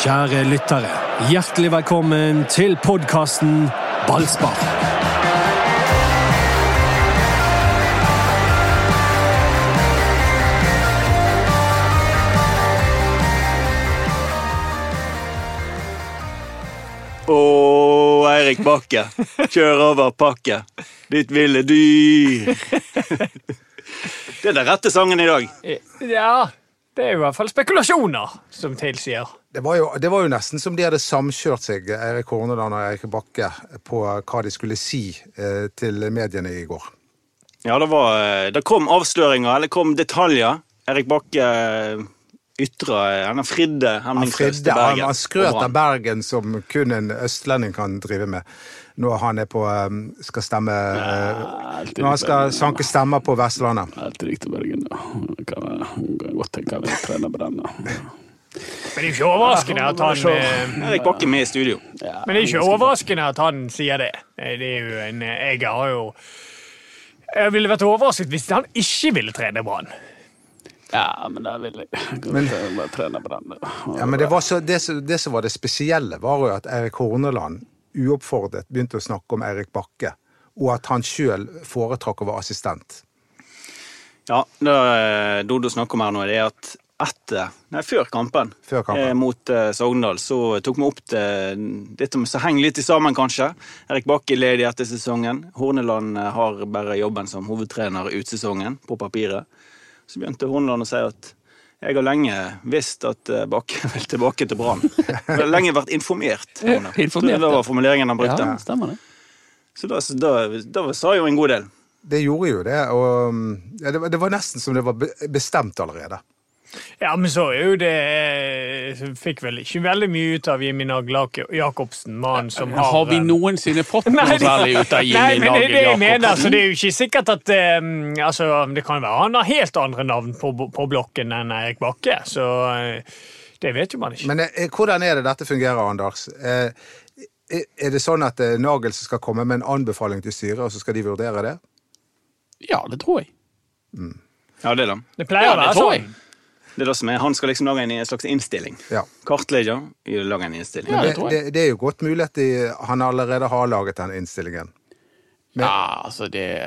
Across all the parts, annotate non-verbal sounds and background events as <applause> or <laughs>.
Kjære lyttere, hjertelig velkommen til podkasten Ballspar. Og Eirik Bakke. Kjør over pakke. Ditt ville dyr. Det er den rette sangen i dag. Ja, det er i hvert fall spekulasjoner som tilsier. Det var, jo, det var jo nesten som de hadde samkjørt seg, Eirik Horneland og Eirik Bakke, på hva de skulle si eh, til mediene i går. Ja, det, var, eh, det kom avsløringer, eller kom detaljer. Erik Bakke eh, ytra Han fridde Han, hemningsløst fridde, til han, Bergen. han skrøt av Bergen som kun en østlending kan drive med. Når han er på, eh, skal stemme ja, Når han skal sanke stemmer på Vestlandet. Helt riktig, Bergen. Ja. Kan jeg kan godt tenke meg å trene på den. da. Men det er jo ikke overraskende at han eh, Erik Bakke med i studio. Men det er ikke overraskende at han sier det. Det er jo en Jeg har jo Jeg ville vært overrasket hvis han ikke ville trene Brann. Ja, men da vil jeg Men- bare trene den. Ja, men det, var så, det, som- det som var det spesielle, var jo at Erik Horneland uoppfordret begynte å snakke om Erik Bakke, og at han sjøl foretrakk å være assistent. Ja, det eh, Dodo snakker om her nå, det er at etter, nei, før kampen, Før kampen. Eh, mot eh, Sogndal, så tok vi opp det, dette med å henge litt sammen, kanskje. Erik Bakke er ledig etter sesongen. Horneland eh, har bare jobben som hovedtrener ut sesongen, på papiret. Så begynte Horneland å si at jeg har lenge visst at eh, Bakke <laughs> vil tilbake til Brann. Jeg har lenge vært informert. Informert, Det var formuleringen han brukte. Ja, stemmer det. Så da, så da, da sa jo en god del. Det gjorde jo det, og um, ja, det, var, det var nesten som det var bestemt allerede. Ja, men så er jo det eh, Fikk vel ikke veldig mye ut av Jimmy Nagel Jacobsen, mannen som har Har vi eh, noensinne fått <laughs> noe særlig ut av <laughs> Nei, men det er det jeg mener. Så det er jo ikke sikkert at um, altså, Det kan være han har helt andre navn på, på blokken enn Erik Bakke, så det vet jo man ikke. Men eh, hvordan er det dette fungerer, Anders? Eh, er det sånn at det er Nagel som skal komme med en anbefaling til styret, og så skal de vurdere det? Ja, det tror jeg. Ja, det er det. Det pleier Ja, å være sånn. Det er det som er. Han skal liksom lage en, slags innstilling. Ja. Kartlegge lage en innstilling. Ja, Det, det det er jo godt mulig at de, han allerede har laget den innstillingen. Men- Ja, altså det,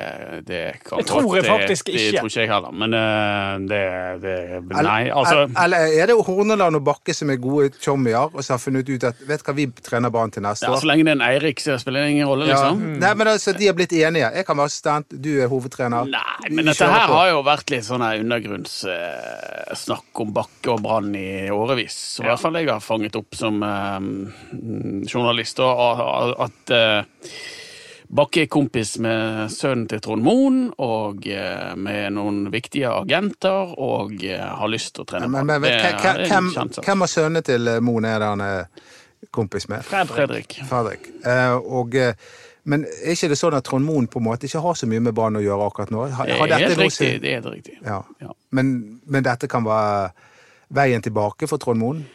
det kan jeg tror jeg godt- faktisk det, ikke. Det tror ikke jeg heller, men eh, det, det Nei, altså Eller er det Horneland og Bakke som er gode chommier, og som har funnet ut at vet hva, vi trener barn til neste ja, år? Så lenge det er en Eirik, så spiller det ingen rolle, Ja. liksom. Nei, men altså, De har blitt enige. Jeg kan være assistent, du er hovedtrener. Nei, men dette her på. har jo vært litt sånn undergrunnssnakk uh, om Bakke og Brann i årevis. Så I hvert fall jeg har fanget opp som uh, journalist. Og at eh, Bakke er kompis med sønnen til Trond Moen, og eh, med noen viktige agenter, og eh, har lyst til å trene Men, men, men, Det er hvem, en hvem, av sønnene til eh, Moen er det han er kompis med? Fredrik. Fredrik. Og, men er ikke det sånn at Trond Moen på en måte ikke har så mye med Brann å gjøre akkurat nå? Har, Det har er helt noe riktig. Det er riktig. Ja. Ja. Men, men dette kan være veien tilbake for Trond Moen?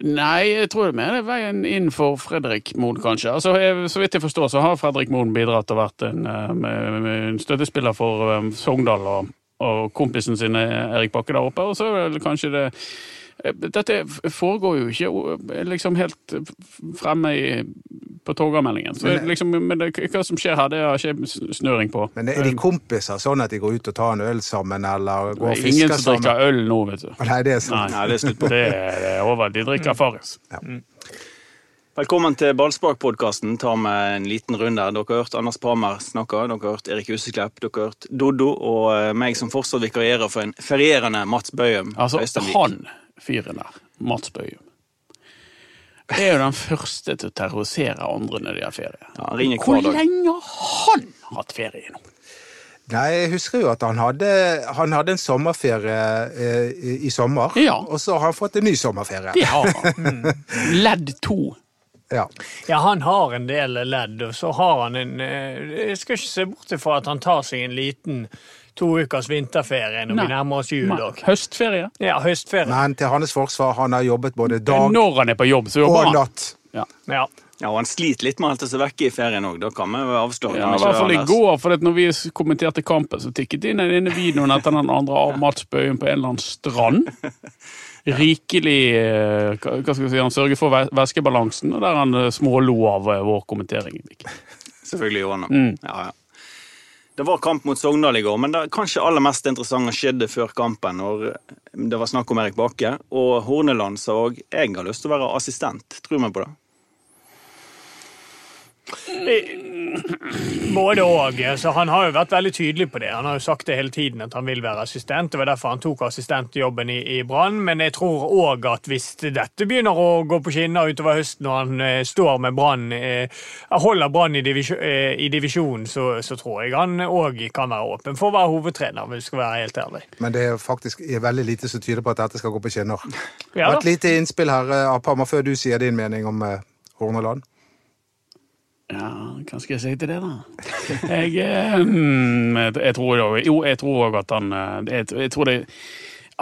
Nei, jeg tror det mer er veien inn for Fredrik Moen, kanskje. Altså, så vidt jeg forstår, så har Fredrik Moen bidratt og vært en, eh, en støttespiller for eh, Sogndal og, og kompisen sin eh, Erik Bakke der oppe. Og så er vel kanskje det Dette foregår jo ikke eh, liksom helt fremme i, på Torgallmeldingen. Men- liksom, men det, hva som skjer her, det har ikke snøring på. Men er de kompiser sånn at de går ut og tar en øl sammen, eller går og fisker sammen? ingen som drikker øl nå, vet du. Nei, det er slutt. Nei, det er slutt på. Det er, <laughs> det er over. De drikker Farris. Velkommen til Ballspark-podkasten. Tar med en liten runde. Dere har hørt Anders Parmer snakke, dere har hørt Erik Huseklepp, dere har hørt Doddo og eh, meg som fortsatt vikarierer for en ferierende Mats Bøyum. Altså, Øystein Vik. han fyren der, Mats Bøyum, er jo den første til å terrorisere andre når de har ferie. Ja, Hvor dag. lenge har han hatt ferie nå? Nei, jeg husker jo at han hadde, han hadde en sommerferie eh, i, i sommer, Ja. og så har han fått en ny sommerferie. Det har han. <laughs> Ledd to. Ja. Ja, han har en del ledd, og så har han en eh, Jeg skal ikke se bort ifra at han tar seg en liten to ukers vinterferie når Nei. vi nærmer oss jul. òg. Høstferie. Ja, høstferie. Men til hans forsvar, han har jobbet både dag Når han er på jobb, så jobber og natt. Ja. Ja. Ja, og han sliter litt med å holde seg vekke i ferien òg. Da kan vi jo avslå. Ja, I hvert fall i går, for at når vi kommenterte kampen, så tikket det inn den ene videoen etter den andre av Mats Bøyen på en eller annen strand. <laughs> Rikelig eh, hva skal vi si, Han sørger for væ- væskebalansen, og der han eh, smålo av eh, vår kommentering. Selvfølgelig gjorde han det. Mm. Ja, ja. Det var kamp mot Sogndal i går, men det kanskje aller mest interessante skjedde før kampen, når det var snakk om Erik Bakke. Og Horneland sa òg 'jeg har lyst til å være assistent'. Tror vi på det? Både. Så han har jo vært veldig tydelig på det. Han har jo sagt det hele tiden at han vil være assistent. Det var derfor han tok assistentjobben i, i Brann. Men jeg tror òg at hvis dette begynner å gå på skinner utover høsten, og han eh, står med Brann, eh, holder Brann i, divisjon, eh, i divisjonen, så, så tror jeg han òg kan være åpen for å være hovedtrener, hvis vi skal være helt ærlig. Men det er faktisk veldig lite som tyder på at dette skal gå på skinner. Ja, Et lite innspill her, Apama, før du sier din mening om eh, Horneland. Ja, hva skal jeg si til det, da? <laughs> Jeg, eh, mm, jeg, jeg tror jo Jo, jeg tror òg at han eh, jeg, jeg tror det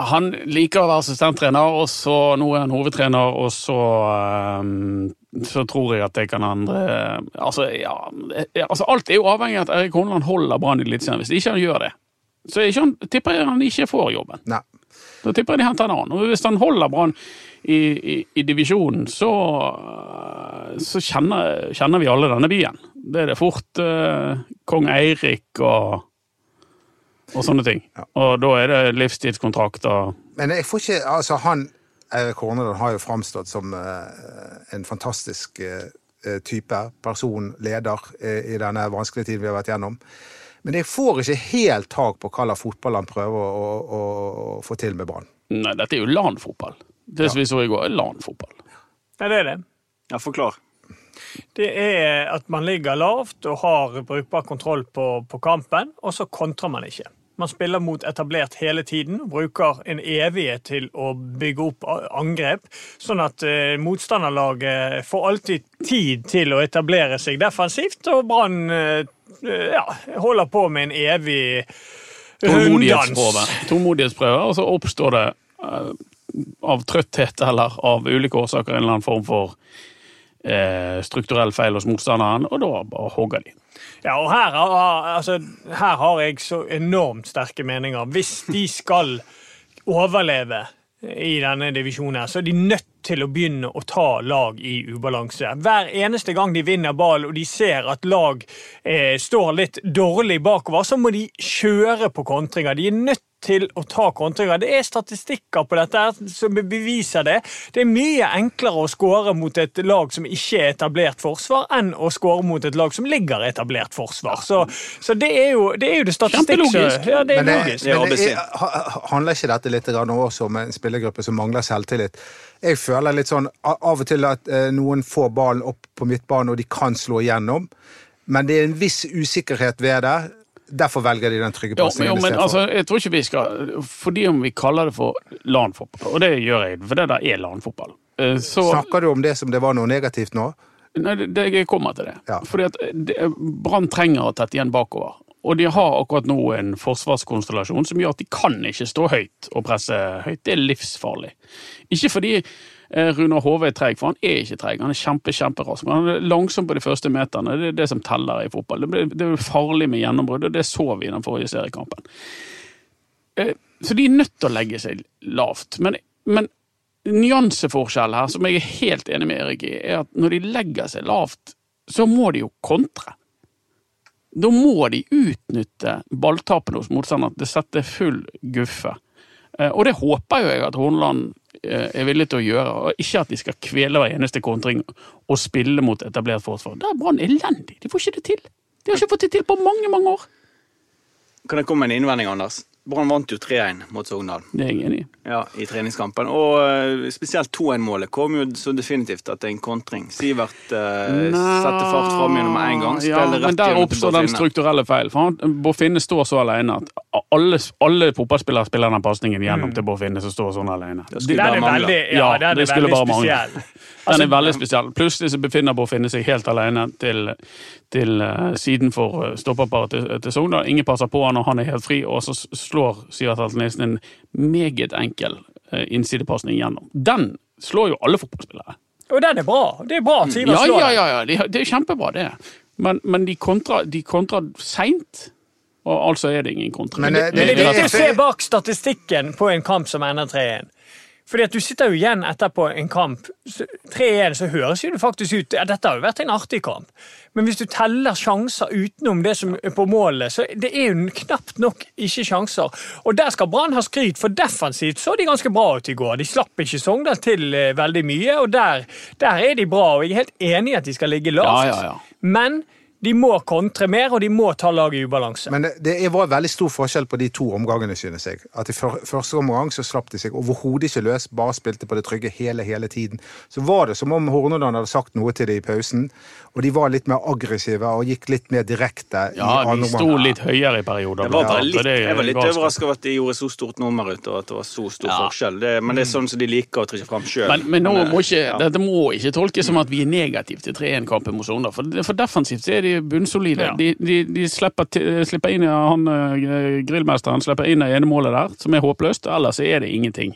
Han liker å være assistenttrener, og så nå er han hovedtrener, og så eh, så tror jeg at det kan andre Altså, ja, eh, altså Alt er jo avhengig av at Erik Horneland holder Brann i Eliteserien. Hvis ikke han gjør det, så han, tipper jeg han ikke får jobben. Nei. Da tipper jeg de henter en annen. Og hvis han holder Brann i, i, i divisjonen, så, så kjenner, kjenner vi alle denne byen. Det er det fort eh, kong Eirik og, og sånne ting. Og da er det livstidskontrakter. Men jeg får ikke Altså, han Eirik Horneland har jo framstått som eh, en fantastisk eh, type. Person, leder, eh, i denne vanskelige tiden vi har vært gjennom. Men jeg får ikke helt tak på hva slags fotball han prøver å, å, å få til med Brann. Nei, dette er jo LAN-fotball. Det som vi så i går, er LAN-fotball. Ja, det er det. Ja, forklar. Det er at man ligger lavt og har brukbar kontroll på, på kampen, og så kontrer man ikke. Man spiller mot etablert hele tiden bruker en evighet til å bygge opp angrep, sånn at eh, motstanderlaget får alltid tid til å etablere seg defensivt, og Brann eh, ja, holder på med en evig runddans. Tålmodighetsprøve. Og så oppstår det eh, av trøtthet eller av ulike årsaker en eller annen form for eh, strukturell feil hos motstanderen, og da bare hogger de. Ja, og her, altså, her har jeg så enormt sterke meninger. Hvis de skal overleve i denne divisjonen, her, så er de nødt til å begynne å ta lag i ubalanse. Hver eneste gang de vinner ball og de ser at lag eh, står litt dårlig bakover, så må de kjøre på kontringer. De er nødt til å ta kontringer. Det er statistikker på dette som beviser det. Det er mye enklere å skåre mot et lag som ikke er etablert forsvar, enn å skåre mot et lag som ligger etablert forsvar. Så, så det, er jo, det er jo det statistikk Ja, det er Men, logisk. Det er men er- handler ikke dette litt også om en spillergruppe som mangler selvtillit? Jeg føler litt sånn av og til at eh, noen får ballen opp på midtbanen, og de kan slå igjennom. Men det er en viss usikkerhet ved det. Derfor velger de den trygge Jo, pasningen. jo, men altså, jeg tror ikke vi skal Fordi om vi kaller det for LAN-fotball, og det gjør jeg, for det der er LAN-fotball, eh, så Snakker du om det som det var noe negativt nå? Nei, det, jeg kommer til det. Ja. Fordi at Brann trenger å tette igjen bakover. Og de har akkurat nå en forsvarskonstellasjon som gjør at de kan ikke stå høyt og presse høyt. Det er livsfarlig. Ikke fordi Runar Hove er treig, for han er ikke treig. Han er kjempe, kjemperask. Han er langsom på de første meterne. Det er det som teller i fotball. Det, er farlig med gjennombrudd, og det så vi i den forrige seriekampen. Eh, Så de er nødt til å legge seg lavt. Men, men nyanseforskjell her, som jeg er helt enig med Erik i, er at når de legger seg lavt, så må de jo kontre. Da må de utnytte balltapene hos motstanderen. Det setter full guffe. Eh, Og det håper jo jeg at Horneland eh, er villig til å gjøre, og ikke at de skal kvele hver eneste kontring og spille mot etablert forsvar. Da er Brann elendig. De får ikke det til. De har ikke fått det til på mange, mange år. Kan jeg komme med en innvending, Anders? Brann vant jo 3-1 mot Sogndal Det er jeg enig i. ja, i treningskampen. Og eh, spesielt 2-1-målet kom jo så definitivt at det er en kontring. Sivert uh, setter fart fram gjennom én en gang. Ja, men der oppstår den strukturelle feil. For Bofinne Bård står så alene at alle, alle fotballspillere spiller den pasningen gjennom til Bård Finne, som står sånn alene. Det skulle bare mangle. ja, Ja, den det er skulle bare mangle. <laughs> Den er veldig spesiell. Plutselig så befinner Bård Finne seg helt alene til, til uh, siden for eh, stopperparet til, til Sogndal. Ingen passer på han, og han er helt fri, og så s- slår Sivert Altenesen en meget enkel uh, innsidepasning gjennom. Den slår jo alle fotballspillere. Og den er bra. Det er bra at Sivert Ja, slår ja, den. ja, ja. Det, det er kjempebra, det. Men, men de kontrer de kontra seint, og altså er det ingen kontra. Men, det, det, det er Det- viktig det- å se bak statistikken på en kamp som ender 3-1. Fordi at Du sitter jo igjen etterpå en kamp. 3-1 så høres jo det faktisk ut ja, Dette har jo vært en artig kamp. Men hvis du teller sjanser utenom det som er på målet, så det er jo knapt nok ikke sjanser. Og der skal Brann ha skryt, for defensivt så de ganske bra ut i går. De slapp ikke Sogndal til eh, veldig mye, og der, der er de bra. Og jeg er helt enig i at de skal ligge lavt. Ja, ja, ja. Men de må kontre mer, og de må ta laget i ubalanse. Men det, det var veldig stor forskjell på de to omgangene, synes jeg. At I første omgang så slapp de seg overhodet ikke løs, bare spilte på det trygge hele hele tiden. Så var det som om Horneland hadde sagt noe til dem i pausen, og de var litt mer aggressive og gikk litt mer direkte. Ja, i de sto omgang. litt høyere i perioder. Var, bare litt, det jeg var litt overraska over at de gjorde så stort nummer ut og at det var så stor Ja. forskjell. Det, men det er sånn som de liker å trekke fram sjøl. Men, men nå må ikke, dette må ikke tolkes som at vi er negative til 3-1-kampen mot Sogndal. For, for defensivt er de bunnsolide. Ja. De, de, de slipper, til, slipper inn han eh, grillmesteren slipper inn det ene målet der, som er håpløst. Ellers er det ingenting.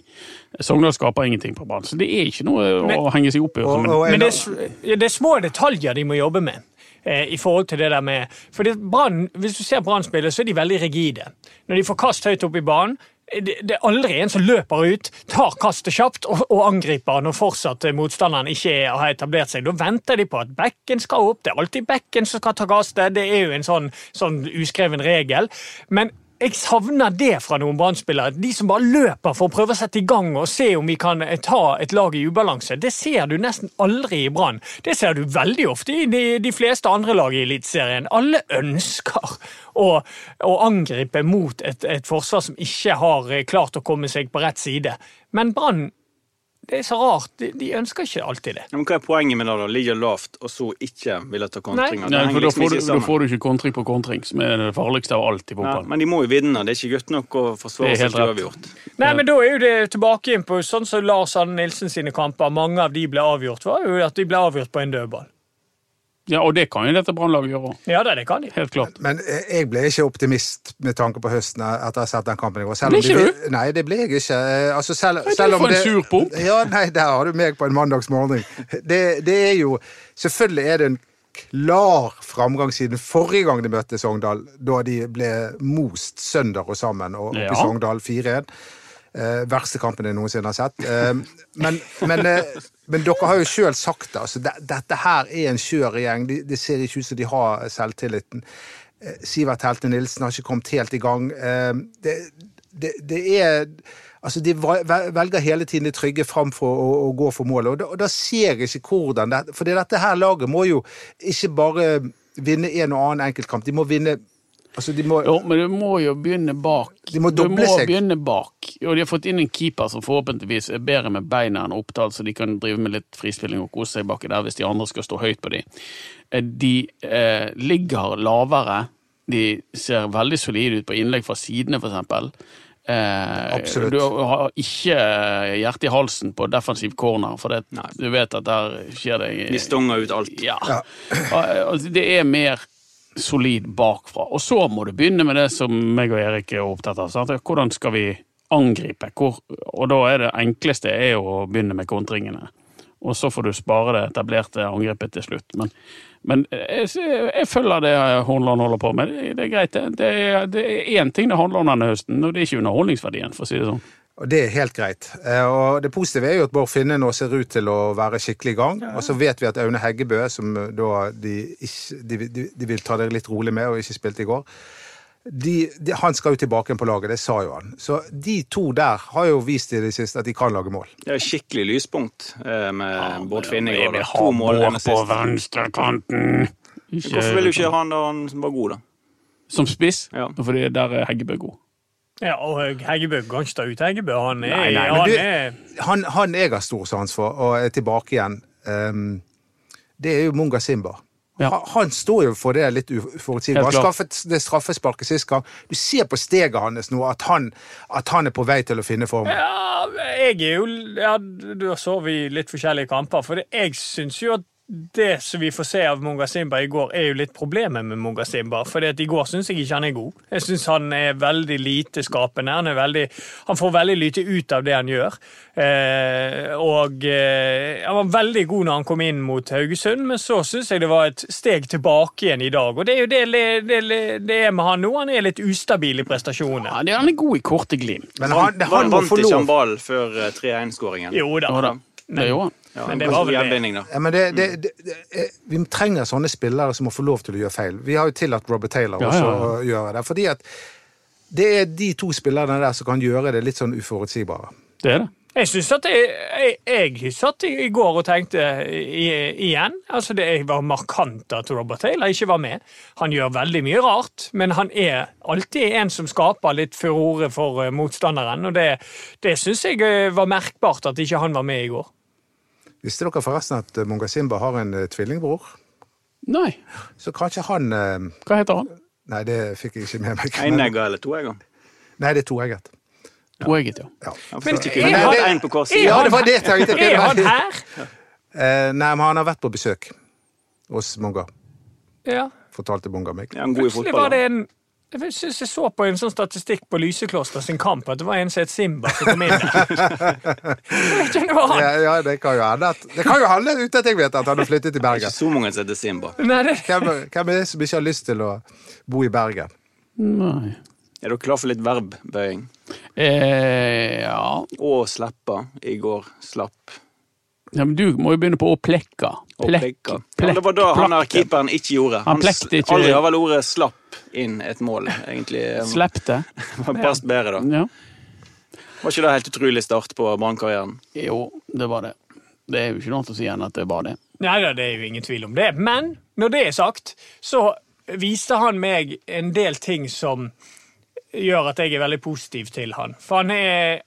Sogndal skaper ingenting på Brann. Så det er ikke noe å henge seg opp i. Og, Men, og en, Men det er, det er små detaljer de må jobbe med. eh, I forhold til det der med For det, Brann- Hvis du ser Brann spille, så er de veldig rigide. Når de får kast høyt opp i banen eh, det, er aldri en som løper ut, tar kastet kjapt og, og angriper når fortsatt motstanderen ikke er, har etablert seg. Da venter de på at bekken skal opp. Det er alltid bekken som skal ta kastet. Det er jo en sånn, sånn uskreven regel. Men jeg savner det fra noen Brann-spillere. De som bare løper for å prøve å sette i gang og se om vi kan eh, ta et lag i ubalanse. Det ser du nesten aldri i Brann. Det ser du veldig ofte i de, de fleste andre lag i Eliteserien. Alle ønsker å, å angripe mot et, et forsvar som ikke har eh, klart å komme seg på rett side. Men Brann det er så rart. De, de ønsker ikke alltid det. Ja, men hva er poenget med det? da? Ligge lavt, og så ikke ville ta kontringer? Det Nei, for da liksom får, du, da får du ikke kontring på kontring, som er det farligste av alt i Ja, men de må jo vinne. Det er ikke godt nok å forsvare seg uavgjort. Nei, men da er jo det tilbake inn på sånn som Lars Anne Nilsen sine kamper. Mange av de ble avgjort, var jo at de ble avgjort på en dødball. Ja, og det kan jo dette Brannlaget gjøre. Ja det, det kan de. Helt klart. men men jeg ble ikke optimist med tanke på høsten etter å ha sett den kampen i går. Selv Ble ikke de- ikke Nei, det ble jeg ikke. Eh, Altså, selv, Nei, selv om får en det, sur pump. Ja, nei, der har du meg på en mandagsmorgen. Det, det er jo Selvfølgelig er det en klar framgang siden forrige gang de møtte Sogndal, da de ble most sønder og sammen og oppe Ja. i Sogndal 4-1. Eh, verste kampen jeg noensinne har sett. Eh, men, men, eh, men dere har jo sjøl sagt det. Altså, de, dette her er en skjør gjeng. De, ser ikke ut som de har selvtilliten. Eh, Sivert Helte Nilsen har ikke kommet helt i gang. Eh, det, det, det er Altså, De velger hele tiden det trygge framfor å, å gå for målet, og da, og da ser jeg ikke hvordan det For dette her laget må jo ikke bare vinne en og annen enkeltkamp, de må vinne Altså, de må Jo, men du må jo begynne bak. De må du må seg. begynne bak. Og de har fått inn en keeper som forhåpentligvis er bedre med beina enn Oppdal, så de kan drive med litt frispilling og kose seg baki der hvis de andre skal stå høyt på dem. De eh, ligger lavere. De ser veldig solide ut på innlegg fra sidene, for eksempel. Eh, Absolutt. Du har ikke hjertet i halsen på defensiv corner, for det, du vet at der skjer det De stonger ut alt. ja. ja. Det er mer solid bakfra. Og så må du begynne med det som meg og Erik er opptatt av. Sant? Hvordan skal vi angripe? Hvor, og da er det enkleste er å begynne med kontringene. Og så får du spare det etablerte angrepet til slutt. Men, men jeg, jeg følger det Hornland holder på med. Det, det er greit, det. Det er én ting det handler om denne høsten, og det er ikke underholdningsverdien, for å si det sånn. Og det er helt greit. Eh, Og det positive er jo at Bård Finne nå ser ut til å være skikkelig i gang. Og så vet vi at Aune Heggebø, som da de, ikke, de, de, de vil ta det litt rolig med og ikke spilte i går de, de, Han skal jo tilbake igjen på laget, det sa jo han. Så de to der har jo vist i det siste at de kan lage mål. Det er jo skikkelig lyspunkt med med Bård Finne i går. To mål denne siste. på venstrekanten. Hvorfor vil du ikke ha han da han var god, da? Som spiss? Ja. Fordi der er Heggebø god. Ja, og Heggebø kan ikke ta ut Heggebø. Han er, Nei, nei, men han du- er Han, han jeg har stor sans for, og er tilbake igjen, um, det er jo Munga Simba. Ja. Han, han står jo for det litt uforutsigbare. Han skaffet det straffesparket sist gang. Du ser på steget hans nå at han, at han er på vei til å finne formen. Ja, jeg er jo ja, Da så vi litt forskjellige kamper. For jeg syns jo at det som vi får se av Munga Simba i går, er jo litt problemet med Munga Simba. For i går syns jeg ikke han er god. Jeg syns han er veldig lite skapende. Han, er veldig, han får veldig lite ut av det han gjør. Eh, og eh, Han var veldig god når han kom inn mot Haugesund, men så syns jeg det var et steg tilbake igjen i dag. Og det er jo det det, det er med han nå. Han er litt ustabil i prestasjonene. Ja, han er god i korte glimt. Men han, Han, han han vant ikke han ballen før eh, 3-1-skåringen. Jo da. Jo da, det gjorde han. Ja, Men det var vel det. gjenvinning, da. Ja, men det, det, det, det, eh, vi trenger sånne spillere som må få lov til å gjøre feil. Vi har jo tillatt Robert Taylor Ja, også ja, ja. å gjøre det. Fordi at det er de to spillerne der som kan gjøre det litt sånn uforutsigbare. Det er det. Jeg synes at jeg, jeg, jeg satt i går og tenkte i, igjen altså Det var markant at Robert Taylor ikke var med. Han gjør veldig mye rart, men han er alltid en som skaper litt furore for eh, motstanderen. Og det, det syns jeg eh, var merkbart at ikke han var med i går. Visste dere forresten at eh, Munga Simba har en eh, tvillingbror? Nei, Så kanskje han eh, hva heter han? Nei, det fikk jeg ikke med meg. Enegga eller toegga? Nei, det er toegget. Toegget, ja. Ja. Ja, Men men, er han- det er en på er ja, han det var det jeg tenkte. Er han her? <laughs> Eh, nei, men han har vært på besøk hos Munga. Ja. Fortalte Munga meg. Ja, en god i Plutselig fotball. var det en jeg syns jeg så på en sånn statistikk på Lysekloster sin kamp at det var en som het Simba som kom inn <laughs> der. Det var han. Ja, ja, det kan jo hende at Det kan jo handle uten at jeg vet at han har flyttet til Bergen. Det er Ikke så mange som heter Simba. Nei, det, Hvem, hvem er det som ikke har lyst til å bo i Bergen? Nei. Er dere klar for litt verbbøying? Eh, ja. Og slippe. I går slapp. Ja, men du må jo begynne på å plekke. Plekka. Ja, det var da han der keeperen ikke gjorde. Han han plekte ikke- Aldri har vel ordet 'slapp' inn et mål, egentlig. <laughs> Slepte. Var Passet bedre, da. Ja. Var ikke det helt utrolig start på brannkarrieren? Jo, det var det. Det er jo ikke noe å si enn at det var det. Nei da, det er jo ingen tvil om det. Men når det er sagt, så viste han meg en del ting som gjør at jeg er veldig positiv til han. For han er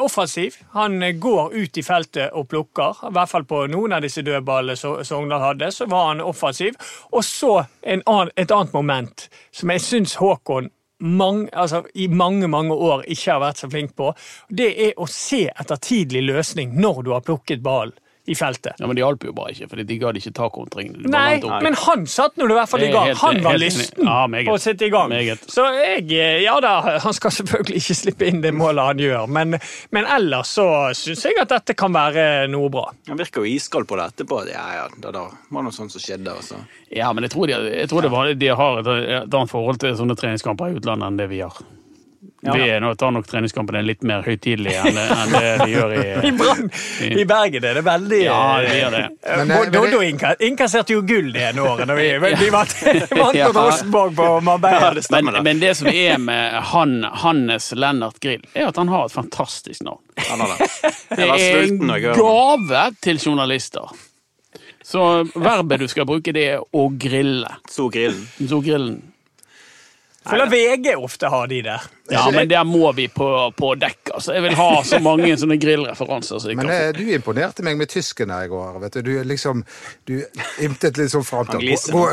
offensiv. Han går ut i feltet og plukker. I hvert fall på noen av disse dødballene som Sogndal hadde, så var han offensiv. Og så en annen, et annet moment som jeg syns Håkon mange, altså, i mange mange år ikke har vært så flink på. Det er å se etter tidlig løsning når du har plukket ballen i feltet. Ja, Men det hjalp jo bare ikke, for de gadd ikke ta kontringen. De Nei, men han satt nå i hvert fall i gang. helt- Han var lysten Ja, på å sitte i gang. Meget. Så jeg eh, Ja da, han skal selvfølgelig ikke slippe inn det målet han gjør, men, men ellers så syns jeg at dette kan være noe bra. Han virker jo iskald på det etterpå. Ja, ja, det var noe sånt som skjedde. Også. Ja, men jeg tror, de, jeg tror det var, de har et annet forhold til sånne treningskamper i utlandet enn det vi har. Vi er nå, tar nok treningskampene litt mer høytidelig enn, det- enn det de gjør I <laughs> i Brann i Bergen er det veldig Ja, det gjør det. Eh, Men, eh, Doddo innkasserte jo gull det ene året når vi, <laughs> vi <laughs> vant, mot Rosenborg på Marbella. Ja, Men, det. men det som er med han, Hannes Lennart Grill, er at han har et fantastisk navn. Det. Det er en gave til journalister. Så verbet du skal bruke, det er å grille. Så grillen. Så grillen. Føler VG ofte har de der. Ja, men der må vi på, på dekk. Altså. Jeg vil ha så mange sånne grillreferanser. Så Men eh, du imponerte meg med tysken her i går. vet Du Du liksom, du imtet litt sånn fram til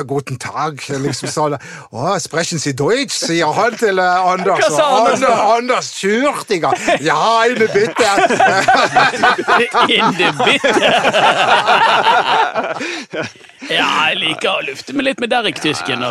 Guten Tag. liksom sa det. Å, sprechen Sie Deutsch, sier han til eh, Anders. Hva sa Anders da? Anders Kjørtiga. Ja, eine bitte. <laughs> Inne bitte! <laughs> ja, jeg liker å lufte meg litt med Derrik Tysken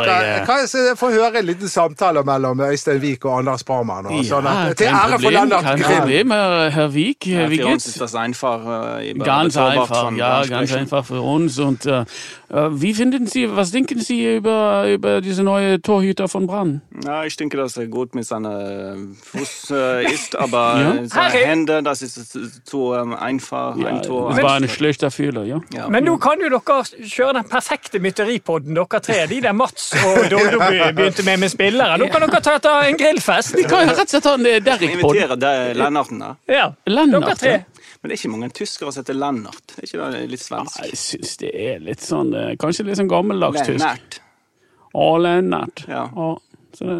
få høre en liten samtale mellom Øystein Wiik og Anders Parman? Baumann aus. Ja, kein Problem, voneinander kein Problem, Herr, Herr Wieck. Ja, wie für geht's? uns ist das äh, einfach. Äh, ganz einfach, ja, ganz einfach für uns. Und äh, wie finden Sie, was denken Sie über, über diese neue Torhüter von Brann? Ja, ich denke, dass er gut mit seiner Fuß äh, ist, <laughs> aber Ja. äh, seine Harry. Hände, das ist äh, zu ähm, einfach, ein Tor. das war ein schlechter Fehler, ja. Ja. Men nå kan jo dere kjøre den perfekte mytteripodden, dere tre. De der Mats og <laughs> Doddo be- begynte med med spillere. Nå kan dere ta, ta en grillfest. Vi kan jo rett og slett ha en eh, Derrick-podd. Inviterer det Lennarten, da. Ja, Lennart, dere tre. Ja. Men det er ikke mange tyskere som heter Lennart. Er ikke det litt svensk? Jeg syns det er litt sånn eh, Kanskje litt sånn gammeldags tysk. Lennart. Å, Lennart. Ja. Ja, så det,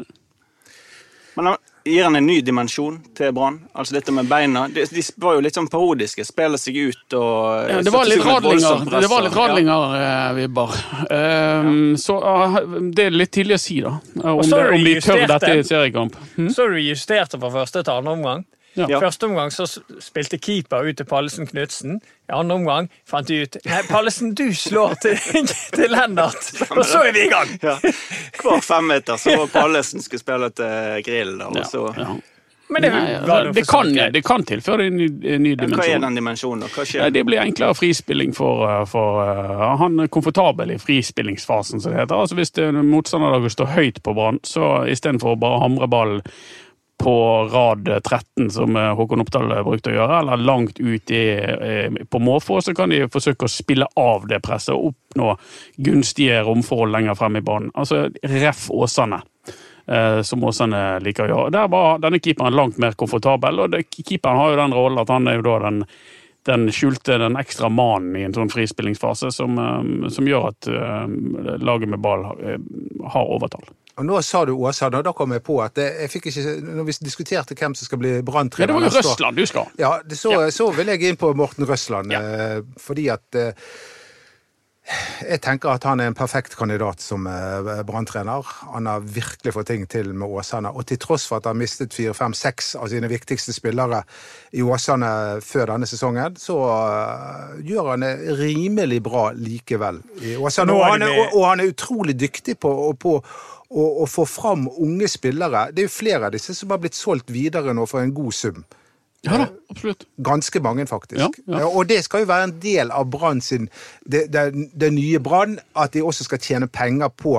Men han gir han en ny dimensjon til Brann. Altså dette med beina. De, de var jo litt sånn parodiske. Spiller seg ut og ja, det var litt radlinger, det var litt radlinger eh, vibber. Um, Så uh, det er litt tidlig å si, da. Om, det, om de tør dette i det. seriekamp. Hm? Så du justerte fra første til andre omgang. Ja. Ja. Første omgang så spilte keeper ut til Pallesen Knutsen. I andre omgang fant de ut Nei, Pallesen, du slår til, <laughs> til Lennart. Og så er vi i gang! Ja. Hver femmeter så var Pallesen skulle spille til Grill. Da, og så, ja. Men det, Nei, var det, kan, det kan tilføre en ny, en ny Hva er den dimensjonen? Hva skjer? det blir enklere frispilling for, uh, for uh, Han er komfortabel i frispillingsfasen, som det heter. Altså Hvis er motstanderlaget står høyt på Brann, så istedenfor å bare hamre ballen på rad 13, som uh, Håkon Oppdal brukte å gjøre, eller langt ut i, eh, på måfå, så kan de forsøke å spille av det presset og oppnå gunstige romforhold lenger frem i banen. Altså ref Åsane. eh, Som Åsane liker å gjøre. Der var denne keeperen langt mer komfortabel, og det, keeperen har jo den rollen at han er jo da den den skjulte, den ekstra mannen i en sånn frispillingsfase som, eh, som gjør at eh, laget med ball eh, har overtall. Og nå sa du Åsane, og da kom jeg på at jeg fikk ikke, når vi diskuterte hvem som skal bli Ja, det var jo Røsland du skal. Ja, det, så, Ja. så vil jeg inn på Morten Røsland, Ja. eh, fordi at eh, jeg tenker at han er en perfekt kandidat som eh, branntrener. Han har virkelig fått ting til med Åsane. Og til tross for at han mistet fire, fem, seks av sine viktigste spillere i Åsane før denne sesongen, så gjør han det rimelig bra likevel i Åsane. Og han er, og han er utrolig dyktig på, på å, få fram unge spillere. Det er jo flere av disse som har blitt solgt videre nå for en god sum. Ja da, absolutt. Ganske mange, faktisk. Ja, ja. Og det skal jo være en del av Brann sin det, det, det nye Brann, at de også skal tjene penger på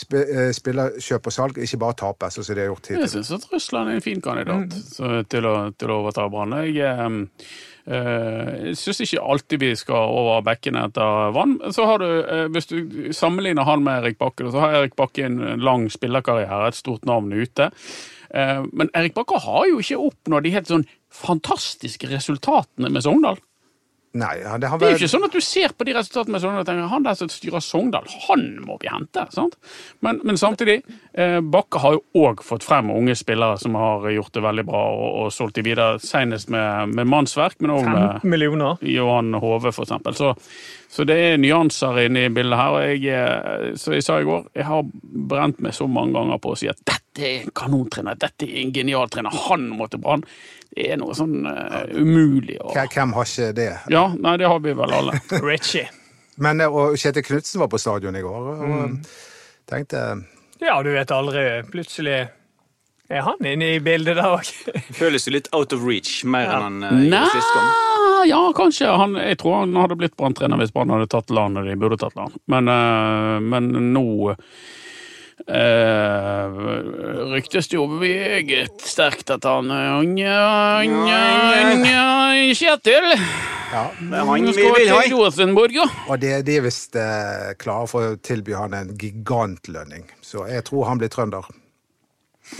sp eh, spillerkjøp og salg, ikke bare tape, sånn som de har gjort Jeg hittil. syns at Russland er en fin kandidat mm. til, å, til å overta Brann. Jeg, eh, eh, jeg syns ikke alltid vi skal over bekkene etter vann. Så har du, eh, Hvis du sammenligner han med Erik Bakke, så har Erik Bakke en lang spillerkarriere, et stort navn ute. Eh, Men Erik Bakke har jo ikke oppnådd de helt sånn fantastiske resultatene med Sogndal. Nei, ja, det har Det er jo ikke sånn at du ser på de resultatene med at han der som styrer Sogndal, han må vi hente. sant? Men, men samtidig, eh, Bakke har jo òg fått frem unge spillere som har gjort det veldig bra og, og solgt de videre, senest med, med mannsverk, men òg med millioner. Johan Hove, for eksempel. Så, så det er nyanser inne i bildet her. Og jeg, Så jeg sa i går, jeg har brent meg så mange ganger på å si at dette er en kanontrener, dette er en genial trener, han må til Brann. Det er noe sånn uh, umulig å Hvem- har ikke det? Ja, nei, det har vi vel alle. <laughs> Richie. Men eh, og Kjetil Knutsen var på stadion i går og Mm. tenkte Ja, du vet aldri. Plutselig er han inne i bildet der òg. <laughs> Føles jo litt out of reach, mer enn han uh, gjorde sist gang. Ja, kanskje. Han, jeg tror han hadde blitt branntrener hvis Brann hadde tatt land når de burde tatt land. Men, eh, men nå eh, ryktes det jo meget sterkt at han Nja, nja, nja, Kjetil ja, han vi skal ha. til Rosenborg, ja. Og det, de er visst eh, klare for å tilby han en gigantlønning. Så jeg tror han blir trønder.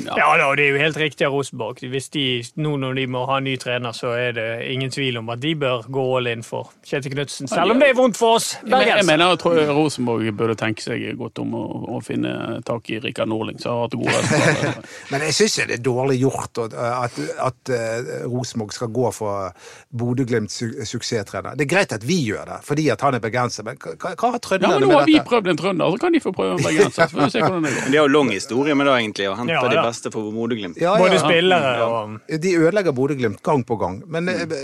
Ja da, det er jo helt riktig av Rosenborg. Hvis de, nå når de må ha ny trener, så er det ingen tvil om at de bør gå all in for Kjetil Knutsen. Selv om det er vondt for oss bergensere. jeg mener jeg tror Rosenborg burde tenke seg godt om å, å finne tak i Rikard Norling, som har hatt gode resultater. <laughs> Men jeg syns det er dårlig gjort at, at, at eh, Rosenborg skal gå for Bodø-Glimts su suksesstrener. Det er greit at vi gjør det, fordi at han er bergenser, men hva, hva har Ja, trønderne men nå har vi dette? prøvd en trønder, så kan de få prøve en bergenser. Så får vi se hvordan det går. <laughs> Men de har jo lang historie med det, egentlig, å hente Ja, de ja. beste for Bodø-Glimt. Ja, Både ja. spillere Ja. og De ødelegger Bodø-Glimt gang på gang. Men mm.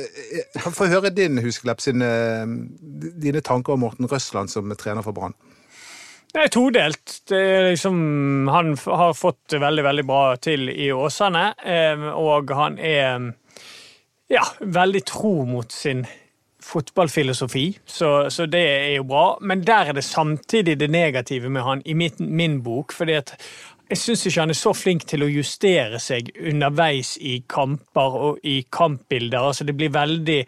få høre din, Husklepp, sin, dine tanker om Morten Røsland som trener for Brann. Det er todelt. Det er liksom, han har fått det veldig veldig bra til i Åsane, eh, og han er ja, veldig tro mot sin fotballfilosofi, så, så det er jo bra. Men der er det samtidig det negative med han i min, min bok. fordi at jeg syns ikke han er så flink til å justere seg underveis i kamper og i kampbilder. Altså Det blir veldig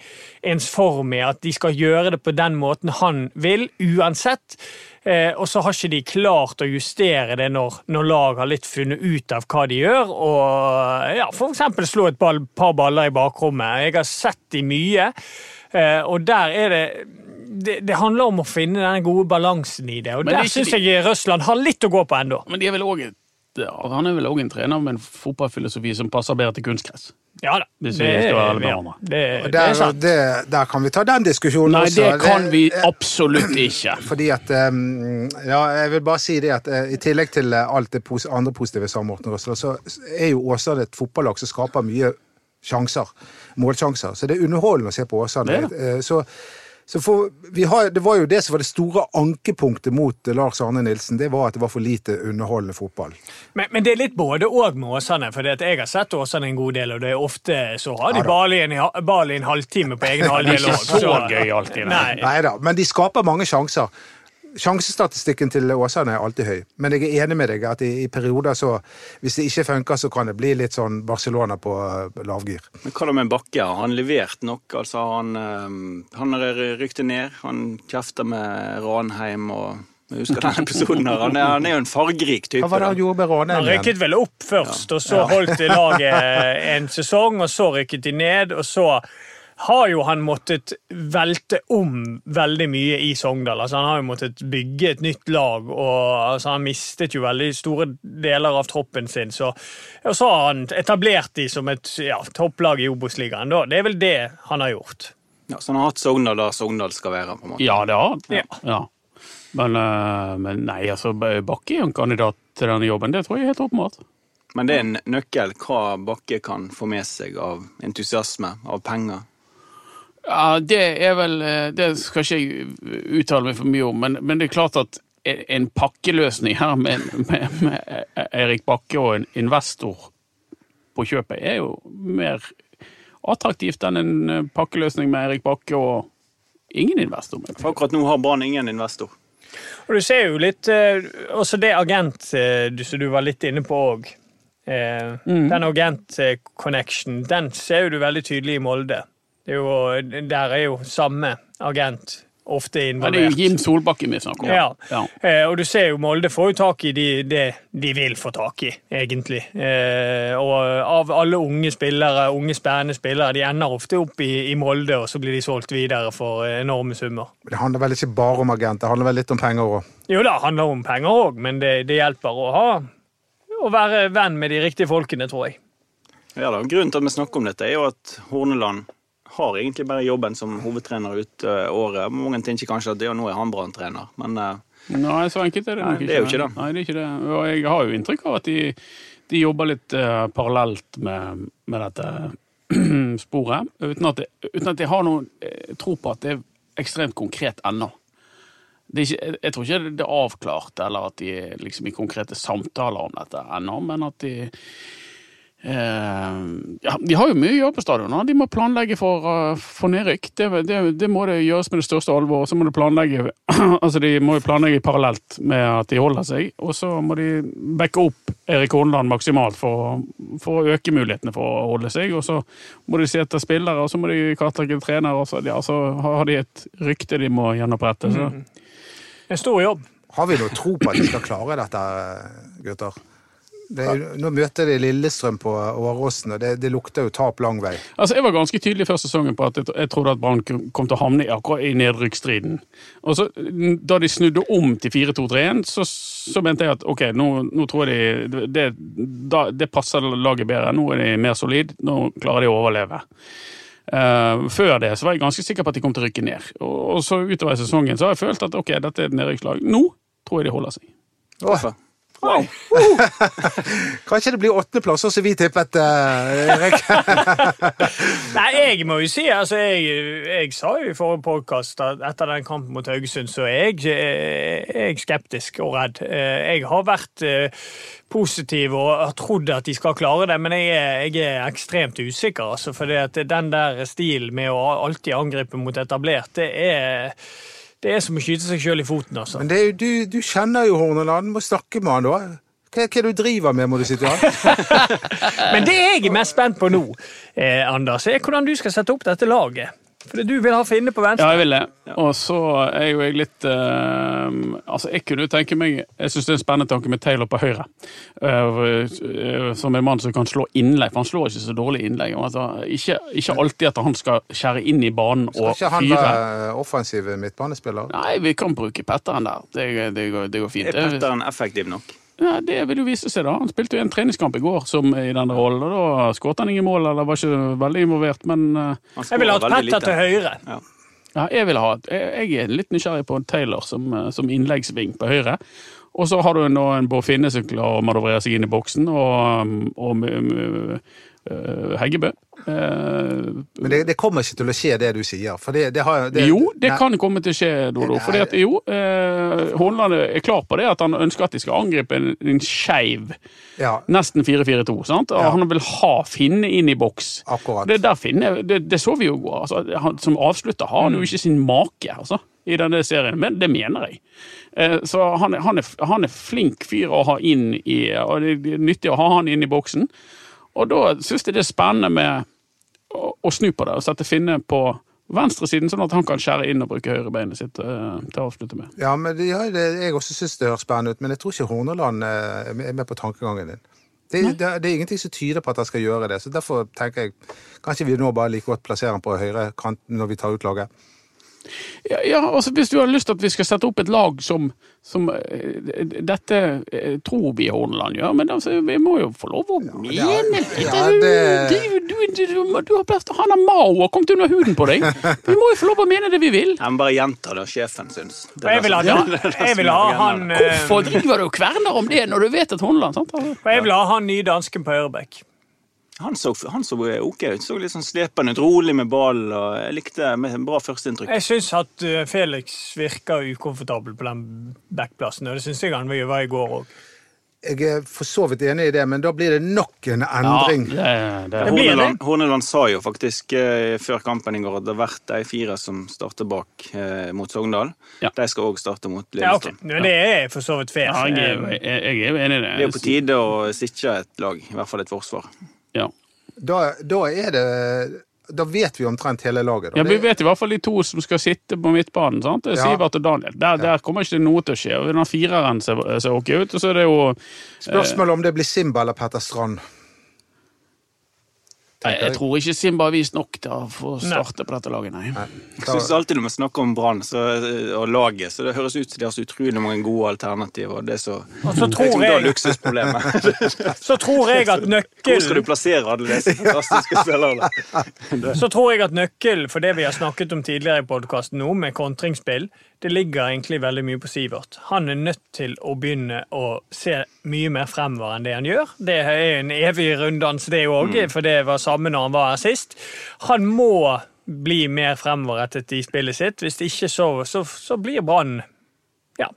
ensformig at de skal gjøre det på den måten han vil, uansett. Eh, og så har ikke de klart å justere det når, når lag har litt funnet ut av hva de gjør. Og ja, f.eks. slå et ball, par baller i bakrommet. Jeg har sett de mye. Eh, og der er det, det Det handler om å finne den gode balansen i det. Og Men er der syns de- jeg Røsland har litt å gå på ennå. Men de er vel også et, han er vel òg en trener med en fotballfilosofi som passer bedre til kunstgress. Ja da. Hvis vi skal være med ja, hverandre. det, det er sant. det, der kan vi ta den diskusjonen Nei, også. det kan vi eh, absolutt ikke. <clears throat> Fordi at Ja, jeg vil bare si det at eh, i tillegg til eh, alt det pos andre positive sa Morten Røsler, så er jo Åsane et fotballag som skaper mye sjanser. Målsjanser. Så det er underholdende å se på Åsane. Det Eh, Så, har, det var jo det som var det store ankepunktet mot eh, Lars Arne Nilsen. Det var at det var for lite underholdende fotball. Men, men det er litt både og med Åsane. for Jeg har sett Åsane en god del, og det er ofte så har de Ja ball i en, halvtime på egen halvdel. Ikke også, så gøy alltid, nei. Nei. Nei da, men de skaper mange sjanser. Sjansestatistikken til Åsane er alltid høy, men jeg er enig med deg at i, i perioder så Hvis det ikke funker, så kan det bli litt sånn Barcelona på eh, lavgir. Men hva da med Bakke? Har han levert nok? Altså, han, eh, han ryktet ned. Han kjefter med Ranheim og Jeg husker den episoden her. Han er, han er jo en fargerik type. Hva var det han gjorde med Han Ranheim? rykket vel opp først, og så holdt de laget <laughs> en sesong, og så rykket de ned, og så har jo han måttet velte om veldig mye i Sogndal. Altså, han har jo måttet bygge et nytt lag, og altså, han mistet jo veldig store deler av troppen sin. Så, og så har han etablert de som et ja, topplag i Obos-ligaen. Det er vel det han har gjort. Ja, så han har hatt Sogndal der Sogndal skal være. på en måte. Ja, det har han. Ja. Ja. Men, eh, men nei, altså, Bakke er jo en kandidat til denne jobben. Det tror jeg er helt åpenbart. Men det er en nøkkel hva Bakke kan få med seg av entusiasme, av penger. Ja, det er vel eh, Det skal ikke jeg uttale meg for mye om, men, men det er klart at en pakkeløsning her med, med, med Erik Bakke og en investor på kjøpet er jo mer attraktivt enn en eh, pakkeløsning med Erik Bakke og ingen investor. med. For akkurat nå har Brann ingen investor. Og du ser jo litt eh, Også det agent som du var litt inne på òg. Eh, Den agent-connection, den ser jo du veldig tydelig i Molde. Det er jo, der er jo samme agent ofte Ja, det er jo Jim Solbakken vi snakker om. Ja. Ja. Eh, og du ser jo Molde får jo tak i de, det de vil få tak i, egentlig. Eh, og av alle unge spillere, unge spennende spillere, de ender ofte opp i, i Molde, og så blir de solgt videre for enorme summer. Det handler vel ikke bare om agent, det handler vel litt om penger òg. Jo da, handler om penger òg, men det, det hjelper å ha å være venn med de riktige folkene, tror jeg. Ja da, Grunnen til at vi snakker om dette, er jo at Horneland har egentlig bare jobben som hovedtrener ut eh, året. Mange tenker kanskje at det, nå er han Brann-trener, men eh, Nei, så enkelt er det Nei, ikke. det er jo ikke det. Nei, det er ikke det. Og jeg har jo inntrykk av at de, de jobber litt uh, parallelt med, med dette <clears throat> sporet, uten at, jeg, uten at jeg har noen tro på at det er ekstremt konkret ennå. Ikke, jeg, tror ikke det er avklart, eller at de liksom i konkrete samtaler om dette ennå, men at de ja, De har jo mye å gjøre på stadion. De må planlegge for, uh, for nedrykk. Det, det, det må det gjøres med det største alvor. Og så må de planlegge <clears throat> altså de må jo planlegge parallelt med at de holder seg. Og så må de backe opp Erik Horneland maksimalt for, for å øke mulighetene for å holde seg. Og så må de se etter spillere, og så må de kartlegge trenere. Og så, ja, så har de et rykte de må gjenopprette. Så. En stor jobb. Har vi noe tro på at de skal klare dette, gutter? Det er, nå møter de Lillestrøm på Åråsen, og det, det lukter jo tap lang vei. Altså, Jeg var ganske tydelig før sesongen på at jeg, jeg trodde at Brann kom til å havne i akkurat i nedrykksstriden. Og så, Da de snudde om til 4-2-3-1, så, så mente jeg at ok, nå, nå tror jeg de det, da, det passer laget bedre. Nå er de mer solid, nå klarer de å overleve. Uh, før det så var jeg ganske sikker på at de kom til å rykke ned. Og, og så utover i sesongen så har jeg følt at ok, dette er et nedrykkslag. Nå tror jeg de holder seg. Åh, wow. <laughs> kanskje det blir åttendeplass, sånn som vi tippet, eh, Erik. <laughs> Nei, jeg må jo si altså, jeg, jeg sa jo i forrige podkast at etter den kampen mot Haugesund, så er jeg, eh, jeg skeptisk og redd. Eh, Jeg har vært positiv og har trodd at de skal klare det, men jeg er, jeg er ekstremt usikker. Altså, for den der stilen med å alltid angripe mot etablert, det er, det er som å skyte seg sjøl i foten. altså. Men det er du, du kjenner jo Horneland, må snakke med han da. Hva, hva er det du driver med, må du si til han? <laughs> Men det jeg er mest spent på nå, eh, Anders, er hvordan du skal sette opp dette laget. For du vil ha Finne på venstre. Ja, jeg vil det. Og så er jo jeg litt uh, Altså, jeg kunne jo tenke meg Jeg syns det er en spennende tanke med Taylor på høyre. Eh, eh, som en mann som kan slå innlegg, for han slår ikke så dårlig innlegg. Altså, ikke, ikke alltid at han skal skjære inn i banen og fyre. Skal ikke han være offensiv midtbanespiller? Nei, vi kan bruke Petteren der. Det, det, går, det går fint. Er Petteren effektiv nok? Ja, Det vil jo vise seg, da. Han spilte jo en treningskamp i går som i denne rollen, og da skåret han ingen mål, eller var ikke veldig involvert, men uh, Jeg ville hatt Petter til høyre. Ja. Ja, jeg vil ha Jeg jeg er litt nysgjerrig på Taylor som, eh, som innleggsving på høyre. Og så har du nå en Bård Finne som klarer å manøvrere seg inn i boksen, og, og, eh, Heggebø. Eh, Men det, det kommer ikke til å skje, det du sier. For det, det har, det, jo, det Nei. kan komme til å skje, Dodo. At, jo, eh, Horneland er klar på det, at han ønsker at de skal angripe en, en skeiv, Ja, nesten 4-4-2. sant? Ja. Han vil ha Finne inn i boks. akkurat. Det, der Finne, det, så vi jo går. Altså, han, som avslutter har han jo ikke sin make altså, i denne serien, men det mener jeg. Eh, så han, han, er, han er flink fyr å ha inn i, og det er nyttig å ha han inn i boksen. Og da syns jeg det er spennende med å, å snu på det og sette Finne på venstresiden, sånn at han kan skjære inn og bruke høyrebeinet sitt uh, til å avslutte med. Ja, men det, ja, det, Jeg også syns det høres spennende ut, men jeg tror ikke Horneland uh, er med- er med på tankegangen din. Det, det, det er ingenting som tyder på at han skal gjøre det, så derfor tenker jeg kanskje vi nå bare like godt plasserer han på høyre kant når vi tar ut laget. Ja, ja, altså Hvis du har lyst til at vi skal sette opp et lag som, som eh, Dette eh, tror vi Horneland gjør, men altså, vi må jo få lov å mene ja, litt. ja, Du- det- du, du, du, du, har plass til Han har Mao og kommet under huden på deg. <laughs> Vi må jo få lov å mene det vi vil. Jeg må bare gjenta det sjefen syns. Det jeg vil ha, jeg vil ha han eh, Hvorfor driver du og kverner om det når du vet at Horneland sant? Altså, jeg vil ha han nye dansken på høyrebekk. Han så, han så ok ut. Så litt sånn slepende ut, rolig med ball. og Jeg likte med bra førsteinntrykk. Jeg syns at eh, Felix virker ukomfortabel på den backplassen, og det syns jeg han var i går òg. Jeg er for så vidt enig i det, men da blir det nok en endring. det, det, Det Horneland, Horneland sa jo faktisk eh, før kampen i går at det har vært de fire som starter bak eh, mot Sogndal. Ja. De skal òg starte mot Ja, okay. Lillestrøm. Det er for så vidt fair. ja, jeg, er- jeg, jeg er enig i det. Det er jo på tide å sikre et lag, i hvert fall et forsvar. Ja. Da, da er det Da vet vi omtrent hele laget. Da. Ja, Vi vet i hvert fall de to som skal sitte på midtbanen. sant? Ja. Sivert og Daniel. Der, der kommer ikke noe til å skje. Den fireren ser, ser ok ut, og så er det jo Spørsmålet om det blir Simba eller Petter Strand. Nei, Jeg tror ikke Simba har vist nok til å få starte på dette laget, nei. Jeg synes alltid når vi snakker om Brann og laget, så det høres ut som de har så utrolig mange gode alternativer. og Det er så, Og så tror jeg, jeg- luksusproblemet. <laughs> Så tror jeg at Hvor skal du plassere alle disse fantastiske spillerne? Så tror jeg at nøkkelen for det vi har snakket om tidligere i podkasten nå, med kontringsspill, det ligger egentlig veldig mye på Sivert. Han er nødt til å begynne å se mye mer fremover enn det han gjør. Det er en evig runddans, det òg, for det var samme når han var her sist. Han må bli mer fremoverrettet i spillet sitt. Hvis det ikke så, så, så blir Brann Ja,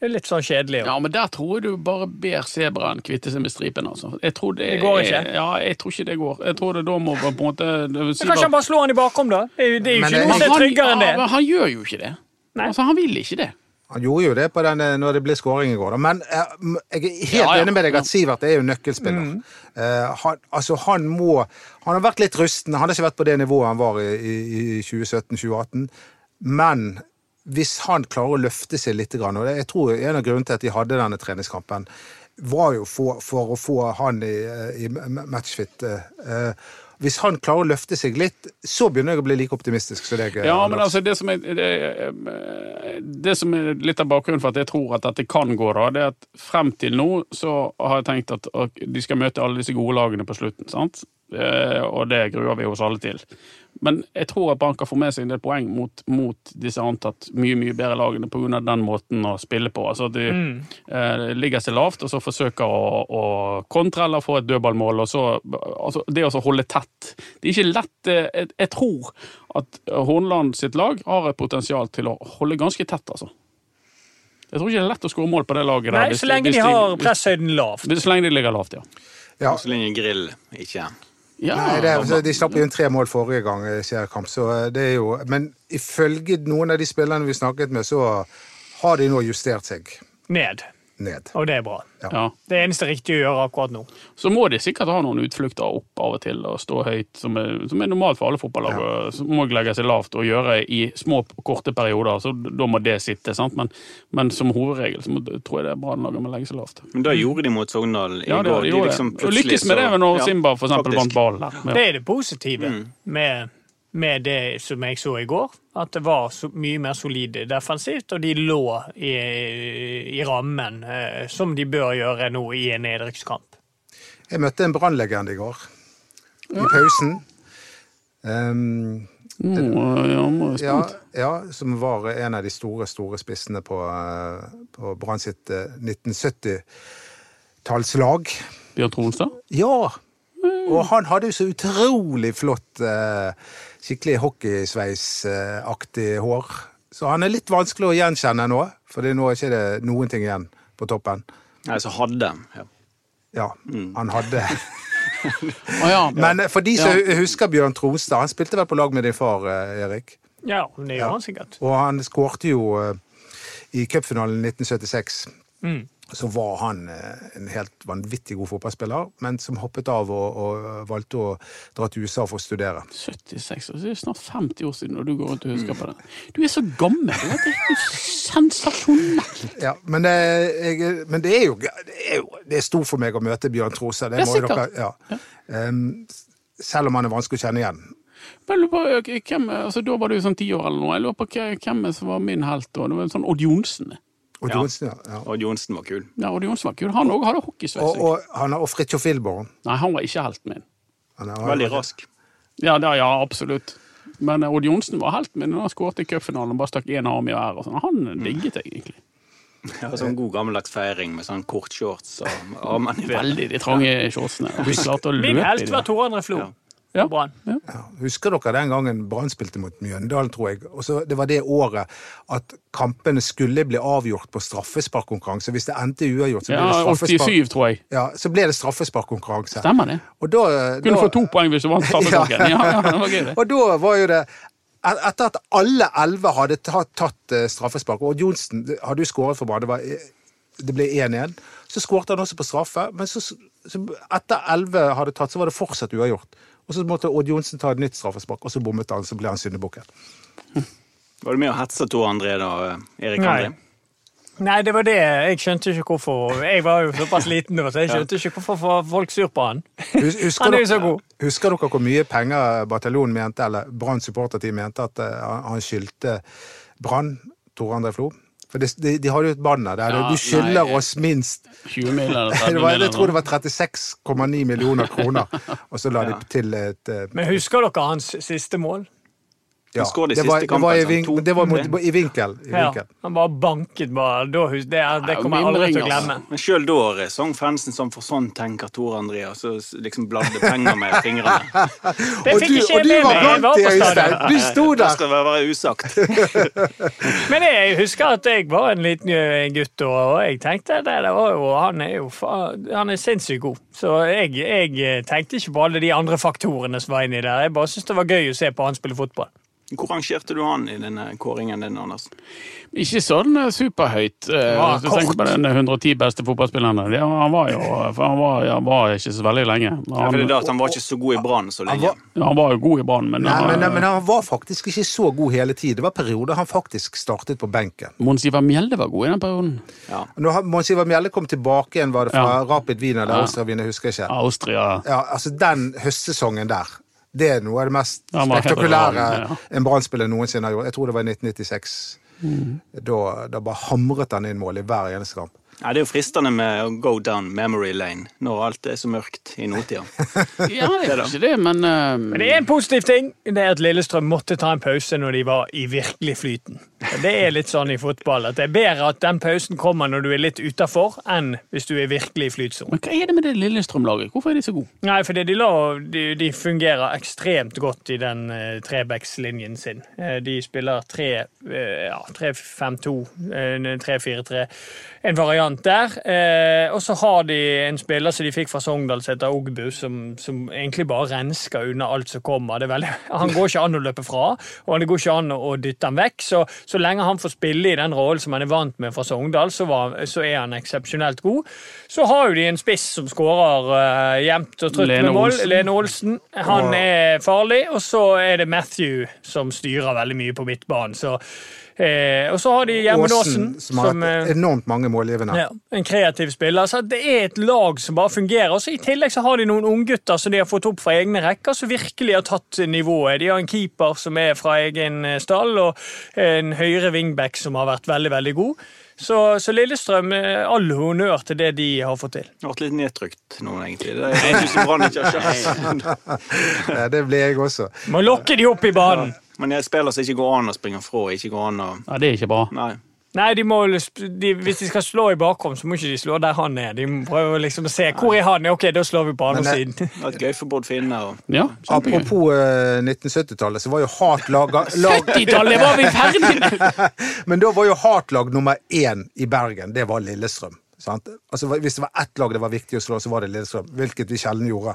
det er litt sånn kjedelig. Ja, men der tror jeg du bare ber sebraen kvitte seg med stripen, altså. Jeg tror det, Det går ikke? Er, ja, jeg tror ikke det går. Jeg tror det da må på en måte Kanskje han bare slår han i bakom, da? Det er jo, ikke noe som er tryggere enn ja, det. men han gjør jo ikke det. Nei. Altså, Han ville ikke det. Han gjorde jo det på den, eh, når det ble skåring i går. Da. Men eh, jeg er helt Ja, ja. enig med deg at Sivert er jo nøkkelspiller. Eh, han, altså, han må Han har vært litt rusten. Han har ikke vært på det nivået han var i, i, i 2017-2018. Men hvis han klarer å løfte seg litt, og det- jeg tror en av grunnene til at de hadde denne treningskampen, var jo for, for å få han i, i matchfit. eh, hvis han klarer å løfte seg litt, så begynner jeg å bli like optimistisk som deg. eh, Ja, men altså, det som er, det, det som er litt av bakgrunnen for at jeg tror at dette kan gå, da, det er at frem til nå så har jeg tenkt at de skal møte alle disse gode lagene på slutten. sant? Eh, Og det gruer vi oss alle til. Men jeg tror at Brann kan få med seg en del poeng mot, mot disse antatt mye mye bedre lagene pga. den måten å spille på. Altså De de eh, ligger seg lavt og så forsøker å, å kontre eller få et dødballmål. og så, altså Det å holde tett. Det er ikke lett. eh, Jeg, jeg tror at Hornland sitt lag har et potensial til å holde ganske tett, altså. Jeg tror ikke det er lett å skåre mål på det laget. der, Nei, hvis så lenge hvis de har presshøyden lavt. Så lenge de ligger lavt, ja. Ja. Så lenge grill ikke ja Nei, det, altså, De slapp inn tre mål forrige gang i seriekamp, så eh, det er jo Men ifølge noen av de spillerne vi snakket med, så har de nå justert seg Ned. Ned. Og det er bra. ja. Det eneste riktige å gjøre akkurat nå. Så må de sikkert ha noen utflukter opp av og til og stå høyt, som er, som er normalt for alle fotballag. Ja. Så må de legge seg lavt og gjøre i små, korte perioder. så Da må det sitte. sant? Men, men som hovedregel så må, tror jeg det er bra når må legge seg lavt. Men da gjorde de mot Sogndal i Ja, det, går. de De gjorde liksom. Og plutselig lykkes med det når Ja, Simba for eksempel vant ballen. Ja. Det er det positive med, med det som jeg så i går. At det var så mye mer solide defensivt, og de lå i, i rammen, eh, som de bør gjøre nå i en nedrykkskamp. Jeg møtte en brannlegende i går. I pausen. Um, det, ja, ja, ja, som var en av de store, store spissene på, eh, på Brann sitt eh, 1970-tallslag. Bjørn Tronstad? Ja! Og han hadde jo så utrolig flott, eh, skikkelig hockeysveisaktig hår. Så han er litt vanskelig å gjenkjenne nå, for nå er det ikke noen ting igjen på toppen. Nei, så hadde ja. Ja, han hadde <laughs> oh, ja. Men for de som husker Bjørn Trostad, han spilte vel på lag med din far, eh, Erik? Ja, det gjør han sikkert. Og han skårte jo eh, i cupfinalen 1976. Mm. Så var han eh, en helt vanvittig god fotballspiller, men som hoppet av og, og valgte å dra til USA for å studere. 76 år, så det er snart 50 år siden, og du går rundt og husker på det. Du er så gammel! Det er jo sensasjonelt! Ja, men, det, jeg, men det, er jo, det er jo det er stort for meg å møte Bjørn Trose. Det Ja, må dere, ja. Um, selv om han er vanskelig å kjenne igjen. Men jeg på, hvem, altså, Da var du sånn ti år eller noe. Jeg lurer på hvem som var min helt da. Det var en sånn Odd Johnsen. Ja. Johnsen, ja. Ja. Og Johnsen var kul. Ja, Odd Johnsen var kul. Han òg hadde hockeysveis. Og, og, han er- og Fridtjof Wilborn. Nei, han var ikke helten min. Han er- Veldig rask. Ja, da, ja absolutt. Men eh, Odd Johnsen var helten min. da Han skåret i cupfinalen og bare stakk én arm i været. sånn. Han digget jeg egentlig. Ja, sånn god gammeldags feiring med sånn kort shorts og armene i været. Veldig de trange shortsene. Min helt var. Tor André Flo. Ja. På Brann. Ja. Husker dere den gangen Brann spilte mot Mjøndalen, tror jeg? Også, Det var det året at kampene skulle bli avgjort på straffesparkkonkurranse. Hvis det endte uavgjort, så ble Ja, det straffespark. 87, tror jeg. Ja, så ble det straffesparkkonkurranse. Stemmer det. Og da, Kunne da, få to poeng hvis du vant <laughs> straffesparken. Ja, ja, det var gøy, det. Og da var jo det Etter at alle elleve hadde tatt, tatt eh, straffespark, og Johnsen hadde jo skåret for Brann, det, eh, det ble 1-1, så skårte han også på straffe. Men så, så etter elleve hadde tatt, så var det fortsatt uavgjort. Og så måtte Odd Johnsen ta et nytt straffespark, og så bommet han, så ble han syndebukken. Var du med og hetsa Tor André da, Erik Nei. André? Nei, det var det. Jeg skjønte ikke hvorfor. Jeg var jo såpass liten da, så jeg skjønte ikke hvorfor var folk sur på han. Husker, Han er jo så god. husker dere hvor mye penger bataljonen mente, eller Brann supporterteam mente at eh, han- han skyldte Brann, Tore André Flo? For det, de, de har jo et banner der. Ja, du skylder nei. oss minst 20 millioner, 30 var. Jeg tror det var 36,9 millioner kroner. Og så la de til et eh, Men husker dere hans siste mål? Ja, det var, siste det var i, kampen, vink, sånn det var mot, i vinkel. I Ja, vinkel. han bare banket bare. Da, det, det kommer jeg aldri til å glemme. altså. Men sjøl da sang fansen som for sånn tenker Tor André, og så liksom bladde penger med fingrene. <laughs> Det Og fikk du, ikke jeg med var meg. Jeg var på stadion. Du sto Det der! skal være usagt. <laughs> Men jeg husker at jeg var en liten eh, gutt, og jeg tenkte det, det var jo, han er jo han er sinnssykt god. Så jeg, jeg tenkte ikke på alle de andre faktorene som var inni der. Jeg bare syntes det var gøy å se på han spille fotball. Hvor rangerte du han i denne kåringen din, Anders? Ikke sånn eh, superhøyt. eh, var Hvis du tenker på den 110 beste fotballspillerne. Ja, han var jo for han var, ja, var ikke så veldig lenge. Ja, for Han, det er da at Han var ikke så god i Brann så lenge. var- ja, han var jo god i Brann, men, han- men, men han var faktisk ikke så god hele tiden. Det var perioder han faktisk startet på benken. Mons Ivar Mjelde var god i den perioden. Ja. Når han- Mons Ivar Mjelle kom tilbake igjen, var det fra Ja. Rapid Wien eller Ja. Austria Wien, jeg husker ikke. Austria Ja, altså Den høstsesongen der, det er noe av det mest Ja, spektakulære ja. en Brann-spiller noensinne har gjort. Jeg tror det var i 1996. Mm. Da, da bare hamret han inn mål i hver eneste kamp. Ja, det er jo fristende med å go down memory lane når alt er så mørkt i nåtida. <laughs> Ja, det er ikke det, men, uh... Men det er en positiv ting. Det er at Lillestrøm måtte ta en pause når de var i virkelig flyten. Det er litt sånn i fotball at det er bedre at den pausen kommer når du er litt utafor, enn hvis du er virkelig i flytsonen. Men hva er det med det Lillestrøm-laget? Hvorfor er de så gode? Nei, fordi de, la, de, de fungerer ekstremt godt i den uh, trebackslinjen sin. Uh, de spiller tre, eh, ja, 3-5-2, uh, 3-4-3, en variant der. Eh, og så har de en spiller som de fikk fra Sogndal, som heter Ogbu, som, som egentlig bare rensker unna alt som kommer. Det er veldig, <laughs> han går ikke an å løpe fra, og det går ikke an å dytte han vekk. Så, så lenge han får spille i den rollen som han er vant med fra Sogndal, så, var, så er han eksepsjonelt god. Så har jo de en spiss som skårer uh, jevnt og trutt Lene med mål. Olsen. Lene Olsen. Han er farlig. Og så er det Matthew som styrer veldig mye på midtbanen. Så, eh, og så har de Gjermund Aasen, som har som hatt eh, enormt mange målgivende. ja, en kreativ spiller. Så det er et lag som bare fungerer. Og så I tillegg så har de noen unggutter som de har fått opp fra egne rekker, som virkelig har tatt nivået. De har en keeper som er fra egen eh, stall, og en høyre wingback som har vært veldig, veldig god. Så, så Lillestrøm, eh, all honnør til det de har fått til. Jeg ble litt nedtrykt nå, egentlig. Det er jeg synes Brann ikke har. <laughs> Ja, Det ble jeg også. Må lokke de opp i banen. Men jeg spiller så ikke går an å springe fra. Ikke går an å Ja, Det er ikke bra. Nei. Nei, de må, de, Hvis de skal slå i bakrom, så må ikke de slå der han er. De må prøve liksom å se hvor er han Ok, da slår vi på andre eh, siden. Det var gøy for Bård Finne. Og... Ja. Apropos eh, 1970-tallet, så var jo Hatlag lag, 70-tallet var vi ferdig! <laughs> Men da var jo hatlag nummer én i Bergen, det var Lillestrøm. Sant? Altså, hvis det var ett lag det var viktig å slå, så var det Lillestrøm. Hvilket vi sjelden gjorde.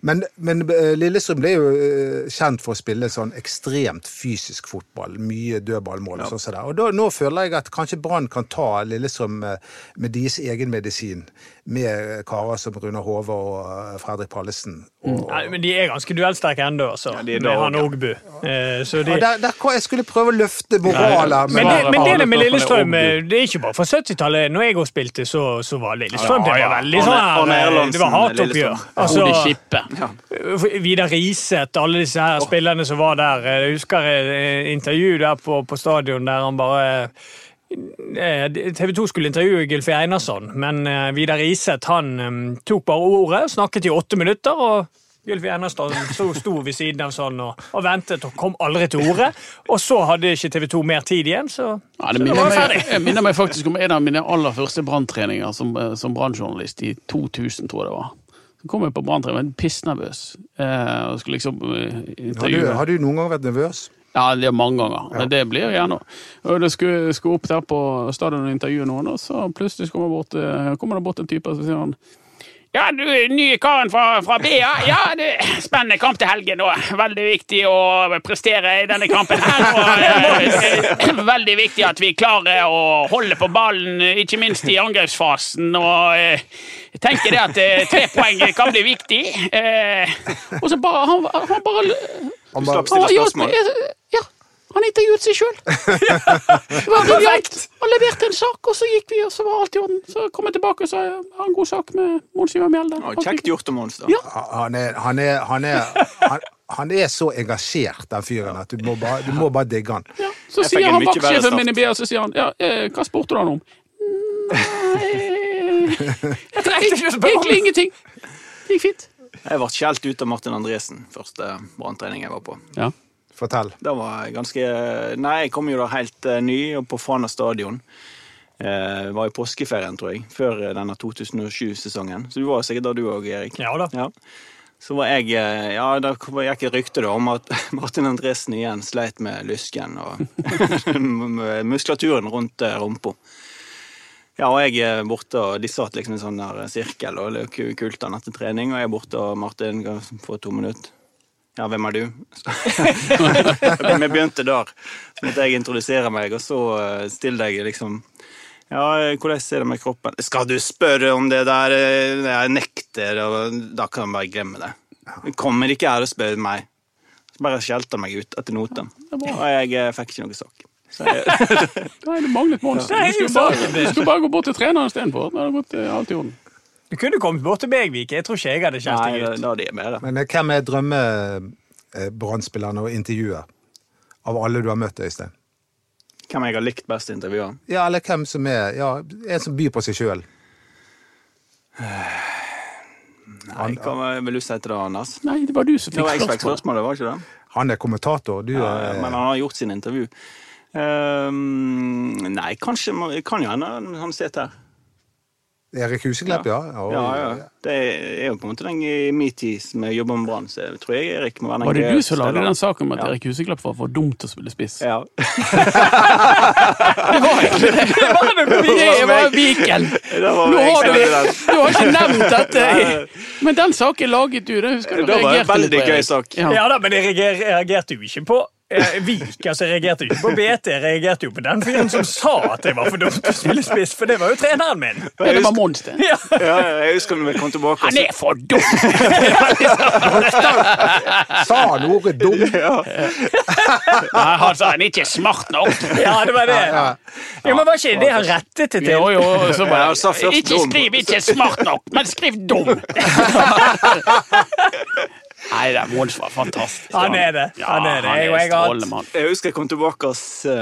Men, men eh, Lillestrøm ble jo eh, kjent for å spille sånn ekstremt fysisk fotball. Mye dødballmål. og sånn som det. Og da, nå føler jeg at kanskje Brann kan ta Lillestrøm eh, med deres egen medisin. Med karer som Runar Hove og Fredrik Pallesen. Og, Nei, men de er ganske duellsterke ennå, altså. Ja, de med han Ogbu. Eh, så de, ja, der, der, jeg skulle prøve å løfte moralen. men, men- det, men det med Lillestrøm, eh, det er ikke bare fra 70-tallet. Når jeg også spilte, så, så var Lillestrøm det Ja, ja. var veldig sånn her, eh, Det var hatoppgjør. Altså. Ja. Vidar Riset, alle disse her spillerne som var der. Jeg husker et intervju der på, på stadion der han bare TV 2 skulle intervjue Gylfi Einarsson, men eh, Vidar Iseth han eh, tok bare ordet, snakket i åtte minutter. og Gylfi Einarsson sto, sto ved siden av sånn og, og ventet og kom aldri til orde. Og så hadde ikke TV 2 mer tid igjen, så, Ja, det så det var meg, ferdig. jeg minner meg faktisk om en av mine aller første branntreninger som, eh, som brannjournalist i 2000, tror jeg det var. Så kom jeg på branntrening, pissnervøs. Eh, og skulle liksom eh, Har du, har du noen gang vært nervøs? Ja, det er mange ganger. Ja. det blir gjerne. Og Jeg skulle, skulle opp der på stadion og intervjue noen, og så plutselig kommer, bort, eh, kommer det bort en type og sier han ja, du nye karen fra, fra BA. Ja, det er spennende kamp til helgen. Og veldig viktig å prestere i denne kampen her. Og eh, veldig viktig at vi klarer å holde på ballen, ikke minst i angrepsfasen. Og eh, jeg tenker det at eh, tre poeng kan bli viktig. Eh, og så bare Han, han bare Han bare, stiller spørsmål. ja, han intervjuet seg sjøl. Han <laughs> leverte en sak, og så gikk vi, og så var alt i orden. Så kom jeg tilbake og sa jeg har en god sak med Mons Ivar Mjelde. Ja, Kjekt gjort av Mons, da. Ja. han, er, han, er, han, er, han, han er så engasjert, den fyren, at du må bare, du må bare digge han. Ja. Så Jeg sier han vaktsjefen min i BA, så sier han ja, eh, hva spurte du han om? Nei Jeg trengte ikke spørre Egentlig ingenting. Det gikk fint. Jeg ble skjelt ut av Martin Andresen første branntrening jeg var på. Ja. Fortell. Det var ganske Nei, jeg kom jo da helt eh, ny og på Fana stadion. Eh, var i påskeferien, tror jeg, før eh, denne 2007-sesongen. Så du var sikkert da du òg, Erik. Ja da. Ja. Så var jeg eh, Ja, da gikk et rykte da om at <laughs> Martin Andresen igjen sleit med lysken og <laughs> muskulaturen rundt rumpa. Ja, og jeg er borte, og de satt liksom i en sånn der sirkel, og det kult da etter trening, og jeg er borte, og Martin kan få to minutter. Ja, hvem er du? <laughs> Vi begynte der. Så måtte jeg introdusere meg, og så stille stiller jeg liksom Ja, hvordan er det med kroppen? Skal du spørre om det der? eh, Jeg nekter, og da kan jeg bare glemme det. Du kommer ikke her og spør meg. Så bare skjelte meg ut etter noten. Og jeg eh, fikk ikke noe sak. Jeg, <laughs> Nei, det manglet monster. Du skulle bare, bare gå bort til treneren istedenfor. Da hadde det gått eh, alt i orden. Du kunne kommet bort til Begvik. Jeg tror ikke jeg hadde kjent deg ut. ut. da er med, da. Men eh, hvem er drømme-Brann-spillerne å intervjue? Av alle du har møtt, Øystein? Hvem jeg har likt best i intervjue? Ja, eller hvem som er ja, en som byr på seg sjøl? Nei, hva vil du si til det, Anders? Nei, det var du som fikk spørsmålet. fikk spørsmål. spørsmålet, var ikke det? Han er kommentator. Du Ja, er men han har gjort sine intervju. Um, nei, kanskje Kan jo hende han sitter her. Erik Huseklepp, ja. Og- Ja, ja. Det er jo på en måte den i min tid som jeg jobber med Brann, så jeg tror jeg Erik må være den Var det du som lagde den saken om at Ja. Erik Huseklepp var for dum til å spille spiss? Ja. <laughs> Det var ikke det. Det var Viken. Det var Nå har du, du har ikke nevnt dette. Men den saken laget du. Det husker du Det var en veldig gøy sak. Ja. Ja da, men jeg reager- reagerte jo ikke på eh, Vik. altså reagerte jo ikke på BT, jeg reagerte jo på den fyren som sa at jeg var for dum til å spille spiss, for det var jo treneren min. Ja, det var Monster. Ja. Ja, jeg husker når vi kom tilbake. Han er for dum! Sa han ordet dum? Nei, han sa han er ikke smart nok. Ja, det var det. Ja, men Var ikke det han rettet det til? Jo, jo, så bare, først Ikke skriv 'ikke smart nok', men skriv 'dum'. <laughs> Nei, det Mons var fantastisk. Han er det. Han er det. han Jeg- jeg husker jeg kom tilbake hos uh,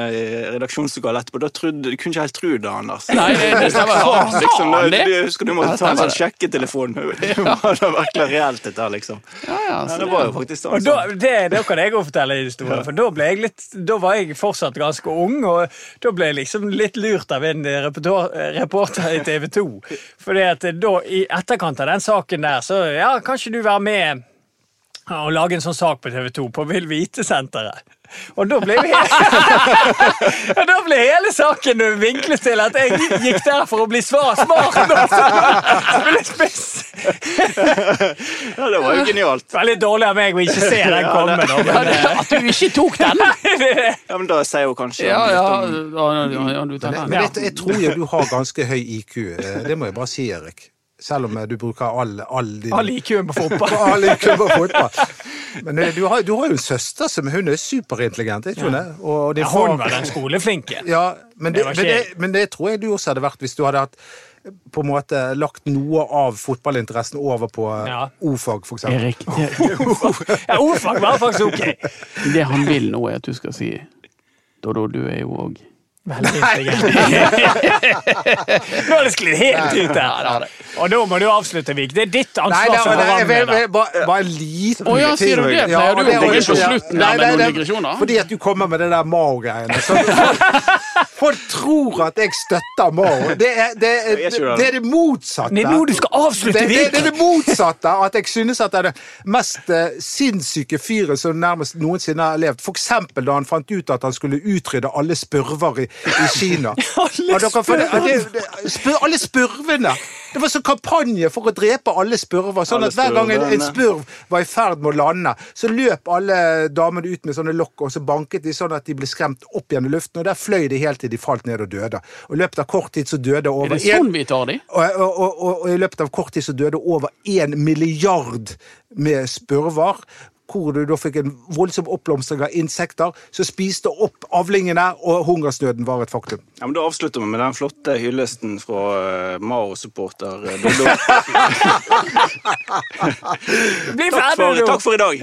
redaksjonslokale etterpå. Da trodde, kunne ikke helt tro det, Anders. Nei, <laughs> det, det stemmer. Faen, liksom, da, jeg husker du måtte ta en sånn sjekketelefon. <laughs> Var det virkelig reelt, dette her, liksom? Ja, ja, det var jo faktisk sånn. Da, det, da kan jeg òg fortelle en historie, for da, ble jeg litt, da var jeg fortsatt ganske ung, og da ble jeg liksom litt lurt av en reporter, reporter i TV 2. Fordi at da, i etterkant av den saken der, så ja, kan ikke du være med og lage en sånn sak på TV 2 på Vil Vite-senteret? Og da ble, hele, <laughs> <laughs> da ble hele saken vinklet til at jeg gikk der for å bli svar <laughs> smart. spiss. Ja, det var jo genialt. Veldig dårlig av meg å ikke se den komme. Ja, men, det, at du ikke tok den! Ja, men Da sier hun kanskje Ja, ja, om- ja, ja, ja, du tar Men, den. men jeg, jeg tror jo du har ganske høy IQ. eh, Det må jeg bare si, Erik. Selv om eh, du bruker all, all din All IQ-en på fotball. <laughs> all IQ på fotball. Men eh, du har, du har jo en søster som hun er superintelligent, ikke hun Ja. Og din Ja, hun var den skoleflinke. <laughs> Ja, men det, Det men, det, men det tror jeg du også hadde vært hvis du hadde hatt på en måte lagt noe av fotballinteressen over på eh, Ja. O-fag, eksempel. Erik, det, <laughs> Ja, Ordfag var faktisk ok. det han vil nå, er at du skal si Dodo, du er jo òg Veldig intelligent. <laughs> Nå har det sklidd helt ut der. Og nå må du avslutte, Vik. Det er ditt Nei, ansvar det, som det, programleder. bare, en liten oh, ja, sier du det? Pleier du å det- ligge på slutten der med noen digresjoner? Fordi at du kommer med det der Mao-greiene. Så folk, tror at jeg støtter Mao. Det er det, er, det. det, er det motsatte. Det er nå du skal avslutte, det, det, Vik. det er det motsatte. At jeg synes at det er den mest eh, sinnssyke fyren som nærmest noensinne har levd. For eksempel da han fant ut at han skulle utrydde alle spurver i, i Kina. <laughs> Alle spør, alle spurvene! Det var sånn kampanje for å drepe alle spurver. Sånn Alle at hver gang en, en spurv var i ferd med å lande, så løp alle damene ut med sånne lokk, og så banket de sånn at de ble skremt opp igjen i luften, og der fløy de helt til de falt ned og døde. Og i løpet av kort tid så døde Er det sånn vi tar de? og, og, og, og, og i løpet av kort tid så døde over én milliard med spurver. Hvor du da fikk en voldsom oppblomstring av insekter som spiste opp avlingene, og hungersnøden var et faktum. Ja, men Da avslutter vi med den flotte hyllesten fra uh, Mao-supporter eh, Dodo. <laughs> Bli Takk, ferdig for- takk for i dag.